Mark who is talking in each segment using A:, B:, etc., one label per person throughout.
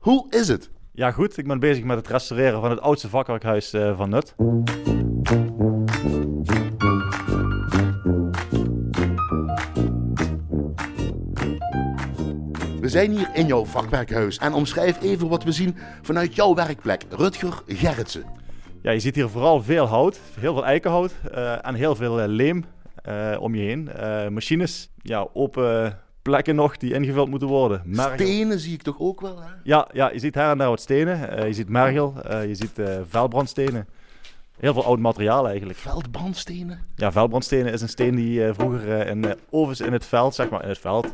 A: Hoe is het?
B: Ja, goed. Ik ben bezig met het restaureren van het oudste vakwerkhuis uh, van Nut.
A: We zijn hier in jouw vakwerkhuis en omschrijf even wat we zien vanuit jouw werkplek, Rutger Gerritsen.
B: Ja, je ziet hier vooral veel hout, heel veel eikenhout uh, en heel veel uh, leem om je heen. machines, ja, open plekken nog die ingevuld moeten worden.
A: Stenen zie ik toch ook wel? Hè?
B: Ja, ja, je ziet her en daar wat stenen. Uh, je ziet mergel, uh, je ziet uh, veldbrandstenen. Heel veel oud materiaal eigenlijk.
A: Veldbrandstenen?
B: Ja, veldbrandstenen is een steen die vroeger in ovens in het veld, zeg maar, in het veld,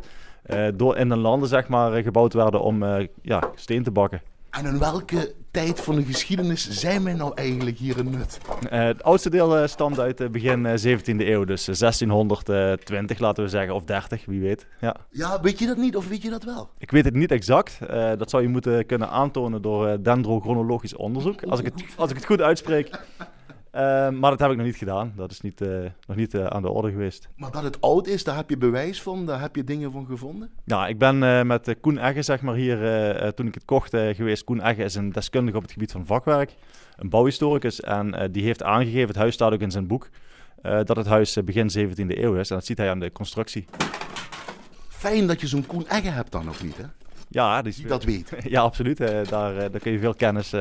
B: door in de landen zeg maar, gebouwd werden om ja, steen te bakken.
A: En in welke tijd van de geschiedenis zijn wij nou eigenlijk hier in Nut?
B: Uh, het oudste deel uh, stamt uit uh, begin 17e eeuw, dus 1620 laten we zeggen, of 30, wie weet. Ja.
A: ja, weet je dat niet of weet je dat wel?
B: Ik weet het niet exact. dat zou je moeten kunnen aantonen door dendrochronologisch onderzoek, als ik het, als ik het goed uitspreek. Uh, maar dat heb ik nog niet gedaan. Dat is niet, uh, nog niet uh, aan de orde geweest.
A: Maar dat het oud is, daar heb je bewijs van? Daar heb je dingen van gevonden?
B: Ja, ik ben met Koen Egge, zeg maar, hier toen ik het kocht geweest. Koen Egge is een deskundige op het gebied van vakwerk. Een bouwhistoricus. En die heeft aangegeven, het huis staat ook in zijn boek, dat het huis begin 17e eeuw is. En dat ziet hij aan de constructie.
A: Fijn dat je zo'n Koen Egge hebt dan nog niet, hè?
B: Ja, die,
A: die dat weet.
B: Ja, absoluut. daar, daar kun je veel kennis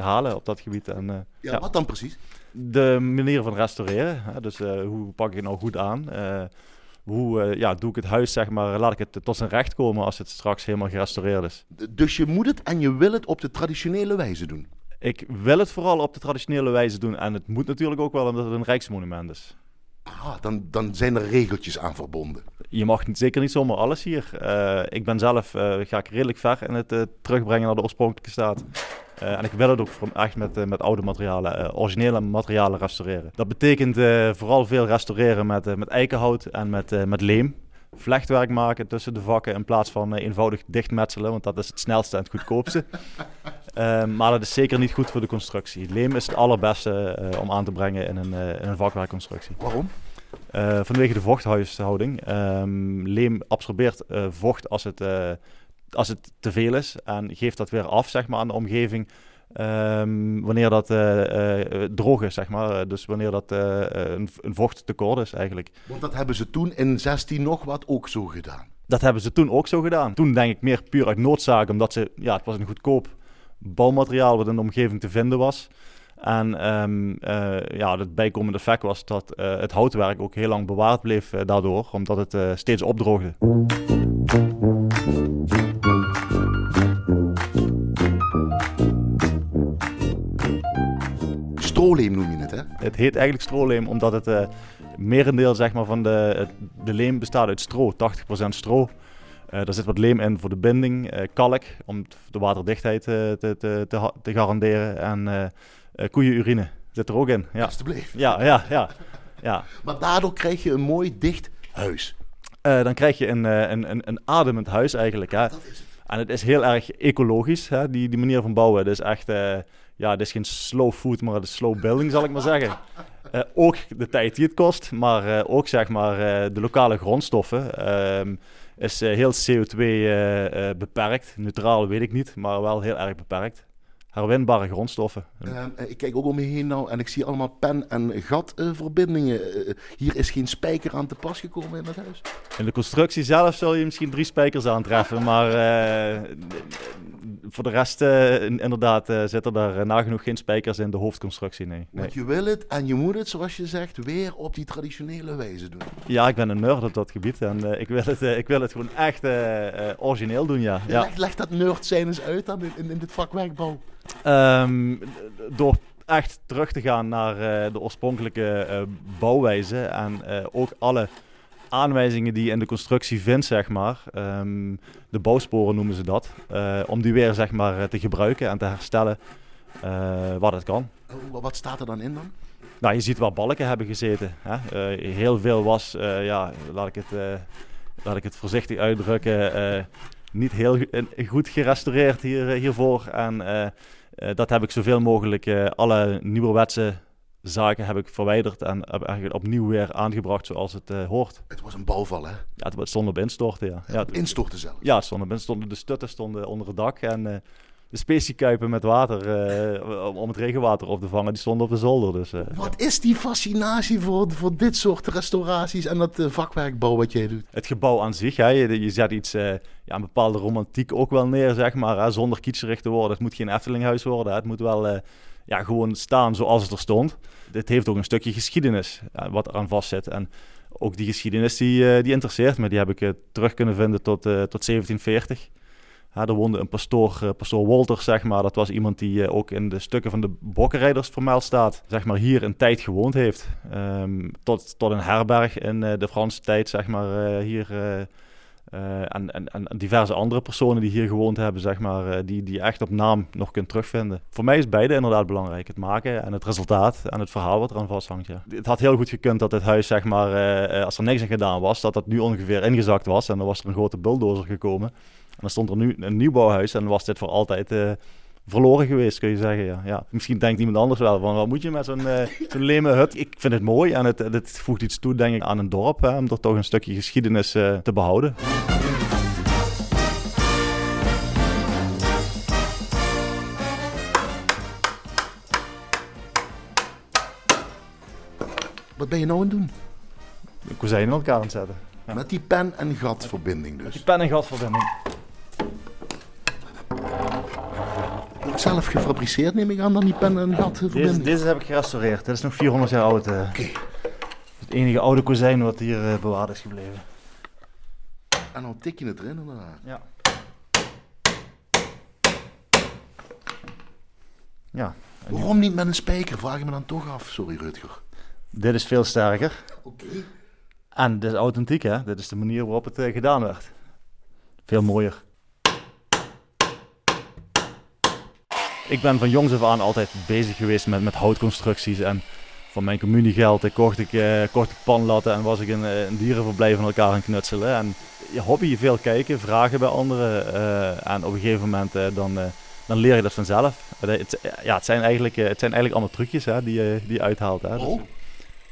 B: halen op dat gebied. En,
A: ja, ja, wat dan precies?
B: De manier van restaureren. Hè? Dus uh, hoe pak ik het nou goed aan? Uh, hoe uh, ja, doe ik het huis, zeg maar, laat ik het tot zijn recht komen als het straks helemaal gerestaureerd is.
A: Dus je moet het en je wil het op de traditionele wijze doen?
B: Ik wil het vooral op de traditionele wijze doen. En het moet natuurlijk ook wel omdat het een rijksmonument is.
A: Ah, dan, dan zijn er regeltjes aan verbonden.
B: Je mag zeker niet zomaar alles hier. Uh, ik ben zelf, uh, ga ik redelijk ver in het uh, terugbrengen naar de oorspronkelijke staat. En ik wil het ook echt met, met oude materialen, originele materialen restaureren. Dat betekent vooral veel restaureren met, met eikenhout en met, met leem. Vlechtwerk maken tussen de vakken in plaats van eenvoudig dichtmetselen, want dat is het snelste en het goedkoopste. maar dat is zeker niet goed voor de constructie. Leem is het allerbeste om aan te brengen in een, in een vakwerkconstructie.
A: Waarom?
B: Uh, vanwege de vochthuishouding. Um, leem absorbeert uh, vocht als het, uh, als het te veel is en geeft dat weer af zeg maar, aan de omgeving um, wanneer dat droog is. Zeg maar. Dus wanneer dat een, een vochttekort is eigenlijk.
A: Want dat hebben ze toen in 16 nog wat ook zo gedaan.
B: Dat hebben ze toen ook zo gedaan. Toen denk ik meer puur uit noodzaak, omdat ze, ja, het was een goedkoop bouwmateriaal wat in de omgeving te vinden was. En um, uh, ja, het bijkomende effect was dat uh, het houtwerk ook heel lang bewaard bleef uh, daardoor, omdat het steeds opdroogde.
A: Het,
B: heet eigenlijk stroleem omdat het merendeel zeg maar, van de, de leem bestaat uit stro, 80% stro. Uh, er zit wat leem in voor de binding, uh, kalk om de waterdichtheid te, te, te, te garanderen en uh, koeienurine zit er ook in. Ja.
A: Alsjeblieft.
B: Ja, ja, ja, ja.
A: Maar daardoor krijg je een mooi dicht huis.
B: Uh, dan krijg je een, een, een, een ademend huis eigenlijk. Hè. Dat is het. En het is heel erg ecologisch, hè, die, die manier van bouwen. Het is echt, uh, ja, het is geen slow food, maar het is slow building, zal ik maar zeggen. Uh, ook de tijd die het kost, maar uh, ook zeg maar de lokale grondstoffen. Ehm, is heel CO2 beperkt. Neutraal weet ik niet, maar wel heel erg beperkt herwinbare grondstoffen.
A: Uh, ik kijk ook om me heen nou en ik zie allemaal pen- en gatverbindingen. Hier is geen spijker aan te pas gekomen in het huis.
B: In de constructie zelf zul je misschien drie spijkers aantreffen, maar voor de rest inderdaad zitten er nagenoeg geen spijkers in de hoofdconstructie. Nee.
A: Want je wil het en je moet het, zoals je zegt, weer op die traditionele wijze doen.
B: Ja, ik ben een nerd op dat gebied en ik, wil het, ik wil het gewoon echt origineel doen, ja. ja.
A: Leg, leg, dat nerd zijn eens uit dan in, in dit vakwerkbouw.
B: Um, door echt terug te gaan naar de oorspronkelijke bouwwijze en ook alle aanwijzingen die je in de constructie vindt, zeg maar, um, de bouwsporen noemen ze dat, om die weer zeg maar, te gebruiken en te herstellen wat het kan.
A: Wat staat er dan in dan?
B: Nou, je ziet waar balken hebben gezeten. Hè? heel veel was, ja, laat ik het, laat ik het voorzichtig uitdrukken, niet heel goed gerestaureerd hier, hiervoor. En dat heb ik zoveel mogelijk alle nieuwerwetse zaken heb ik verwijderd en heb eigenlijk opnieuw weer aangebracht zoals het uh, hoort.
A: Het was een bouwval, hè?
B: Ja, het stond op instorten, ja. ja,
A: op instorten zelf?
B: Ja, het stond op instorten. De stutten stonden onder het dak en uh, de speciekuipen met water, uh, om het regenwater op te vangen, die stonden op de zolder. Dus,
A: Wat is die fascinatie voor, voor dit soort restauraties en dat vakwerkbouw wat jij doet?
B: Het gebouw aan zich, hè, je, je zet iets, ja, een bepaalde romantiek ook wel neer, zeg maar, hè, zonder kitscherig te worden. Het moet geen Eftelinghuis worden, hè. het moet wel ja, gewoon staan zoals het er stond. Dit heeft ook een stukje geschiedenis ja, wat eraan vastzit. En ook die geschiedenis die, uh, die interesseert me. Die heb ik uh, terug kunnen vinden tot, tot 1740. Ja, er woonde een pastoor, pastoor Walter, zeg maar. Dat was iemand die ook in de stukken van de bokkenrijders vermeld staat. Zeg maar hier een tijd gewoond heeft. Um, tot, tot een herberg in de Franse tijd, zeg maar, hier en, en, en, diverse andere personen die hier gewoond hebben, zeg maar, uh, die, die echt op naam nog kunt terugvinden. Voor mij is beide inderdaad belangrijk. Het maken en het resultaat en het verhaal wat eraan vasthangt. Ja. Het had heel goed gekund dat het huis, zeg maar, uh, als er niks aan gedaan was, dat dat nu ongeveer ingezakt was. En dan was er een grote bulldozer gekomen. En dan stond er nu een nieuwbouwhuis en was dit voor altijd verloren geweest, kun je zeggen. Ja. Ja. Misschien denkt iemand anders wel van, wat moet je met zo'n uh, zo'n leme hut? Ik vind het mooi en het, het voegt iets toe, denk ik, aan een dorp, hè, om er toch een stukje geschiedenis uh, te behouden.
A: Wat ben je nou aan het doen?
B: De kozijnen in elkaar aan het zetten.
A: Ja. Met die pen- en gatverbinding dus?
B: Met die pen- en gatverbinding.
A: Zelf gefabriceerd, neem ik aan, dan die pen en gat
B: deze, deze heb ik gerestaureerd. Dit is nog 400 jaar oud. Uh.
A: Oké.
B: Het enige oude kozijn wat hier uh, bewaard is gebleven.
A: En dan tik je het erin inderdaad.
B: Ja. Ja.
A: Waarom niet met een spijker? Vraag ik me dan toch af. Sorry Rutger.
B: Dit is veel sterker.
A: Oké.
B: En dit is authentiek hè. Dit is de manier waarop het uh, gedaan werd. Veel mooier. Ik ben van jongs af aan altijd bezig geweest met, met houtconstructies. En van mijn communiegeld kocht ik, uh, kocht ik panlatten en was ik een, eh, een dierenverblijf van elkaar aan knutselen. En je hobby, veel kijken, vragen bij anderen. Uh, en op een gegeven moment dan, dan leer je dat vanzelf. Het, ja, het, zijn eigenlijk, het zijn eigenlijk allemaal trucjes hè, die, je, die je uithaalt. Hè.
A: Oh.
B: Dus,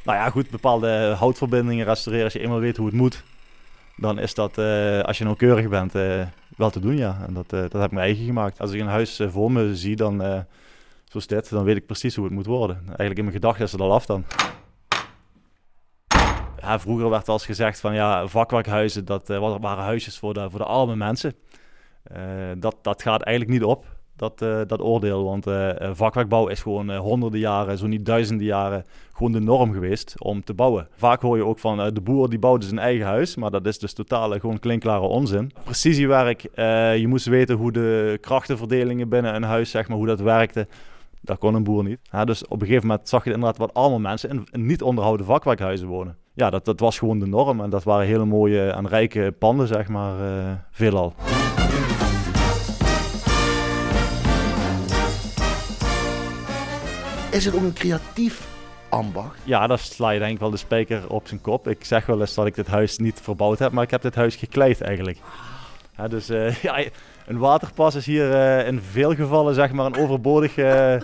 B: nou ja, goed, bepaalde houtverbindingen restaureren. Als je eenmaal weet hoe het moet, dan is dat, als je nauwkeurig bent, wel te doen, ja. En dat, uh, dat heb ik mijn eigen gemaakt. Als ik een huis voor me zie, dan, zoals dit, dan weet ik precies hoe het moet worden. Eigenlijk in mijn gedachten is het al af dan. Vroeger werd als gezegd van ja, vakwerkhuizen, dat waren huisjes voor de, voor de arme mensen. dat, dat gaat eigenlijk niet op dat, uh, dat oordeel. Want uh, vakwerkbouw is gewoon honderden jaren, zo niet duizenden jaren, gewoon de norm geweest om te bouwen. Vaak hoor je ook van de boer die bouwde zijn eigen huis, maar dat is dus totale gewoon klinkklare onzin. Precisiewerk, je moest weten hoe de krachtenverdelingen binnen een huis, zeg maar, hoe dat werkte. Dat kon een boer niet. Dus op een gegeven moment zag je inderdaad wat allemaal mensen in, in niet onderhouden vakwerkhuizen wonen. Ja, dat, dat was gewoon de norm en dat waren hele mooie en rijke panden, zeg maar, veelal.
A: Is het ook een creatief ambacht?
B: Ja, daar sla je denk ik wel de spijker op zijn kop. Ik zeg wel eens dat ik dit huis niet verbouwd heb, maar ik heb dit huis gekleid eigenlijk. Dus uh, ja, een waterpas is hier uh, in veel gevallen zeg maar een overbodig uh,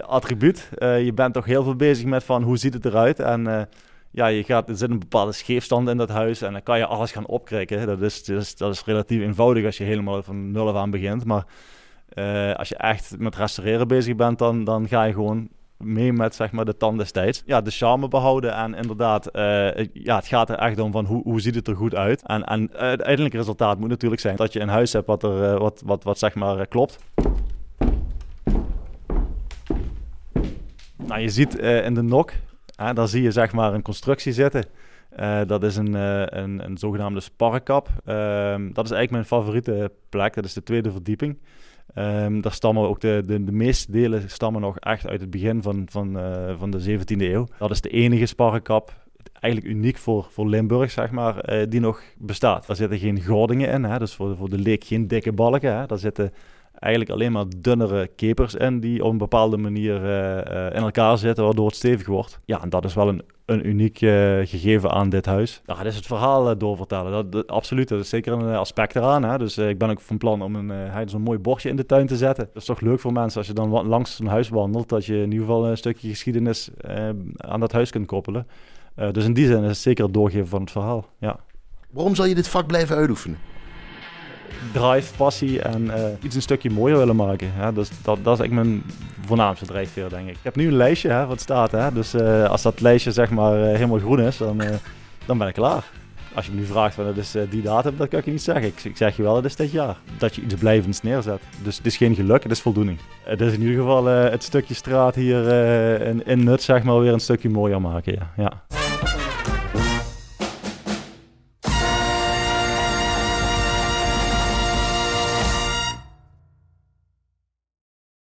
B: attribuut. je bent toch heel veel bezig met van hoe ziet het eruit en ja, je gaat, er zit een bepaalde scheefstand in dat huis en dan kan je alles gaan opkrikken. Dat is, dat is, dat is relatief eenvoudig als je helemaal van nul af aan begint, maar uh, als je echt met restaureren bezig bent, dan, dan ga je gewoon mee met zeg maar, de tand destijds. Ja, de charme behouden en inderdaad, uh, ja, het gaat er echt om van hoe, hoe ziet het er goed uit. En, en het uiteindelijke resultaat moet natuurlijk zijn dat je een huis hebt wat, er, uh, wat, wat, wat zeg maar klopt. Nou, je ziet in de nok, daar zie je zeg maar een constructie zitten. Dat is een, een, een zogenaamde sparrenkap. Uh, dat is eigenlijk mijn favoriete plek. Dat is de tweede verdieping. Um, daar stammen ook de, de, de, meeste delen stammen nog echt uit het begin van, van, uh, van de 17e eeuw. Dat is de enige sparrenkap, eigenlijk uniek voor, voor Limburg, zeg maar, uh, die nog bestaat. Daar zitten geen gordingen in, hè, dus voor, voor de leek geen dikke balken. Hè. Daar zitten eigenlijk alleen maar dunnere kepers in die op een bepaalde manier in elkaar zitten, waardoor het stevig wordt. Ja, en dat is wel een, een uniek gegeven aan dit huis. Nou, dat is het verhaal doorvertellen. Dat, absoluut, dat is zeker een aspect eraan. Hè? Dus ik ben ook van plan om een, zo'n mooi bordje in de tuin te zetten. Dat is toch leuk voor mensen als je dan langs een huis wandelt, dat je in ieder geval een stukje geschiedenis aan dat huis kunt koppelen. dus in die zin is het zeker het doorgeven van het verhaal. Ja.
A: Waarom zal je dit vak blijven uitoefenen?
B: Drive, passie en uh, iets een stukje mooier willen maken. Hè? Dus dat, dat is eigenlijk mijn voornaamste drijfveer, denk ik. Ik heb nu een lijstje hè, wat staat. Hè? Dus uh, als dat lijstje zeg maar uh, helemaal groen is, dan, dan ben ik klaar. Als je me nu vraagt van het is die datum, dat kan ik je niet zeggen. Ik, ik, zeg je wel, het is dit jaar. Dat je iets blijvends neerzet. Dus het is geen geluk, het is voldoening. Het is in ieder geval het stukje straat hier in, in Nut zeg maar weer een stukje mooier maken. Ja. ja.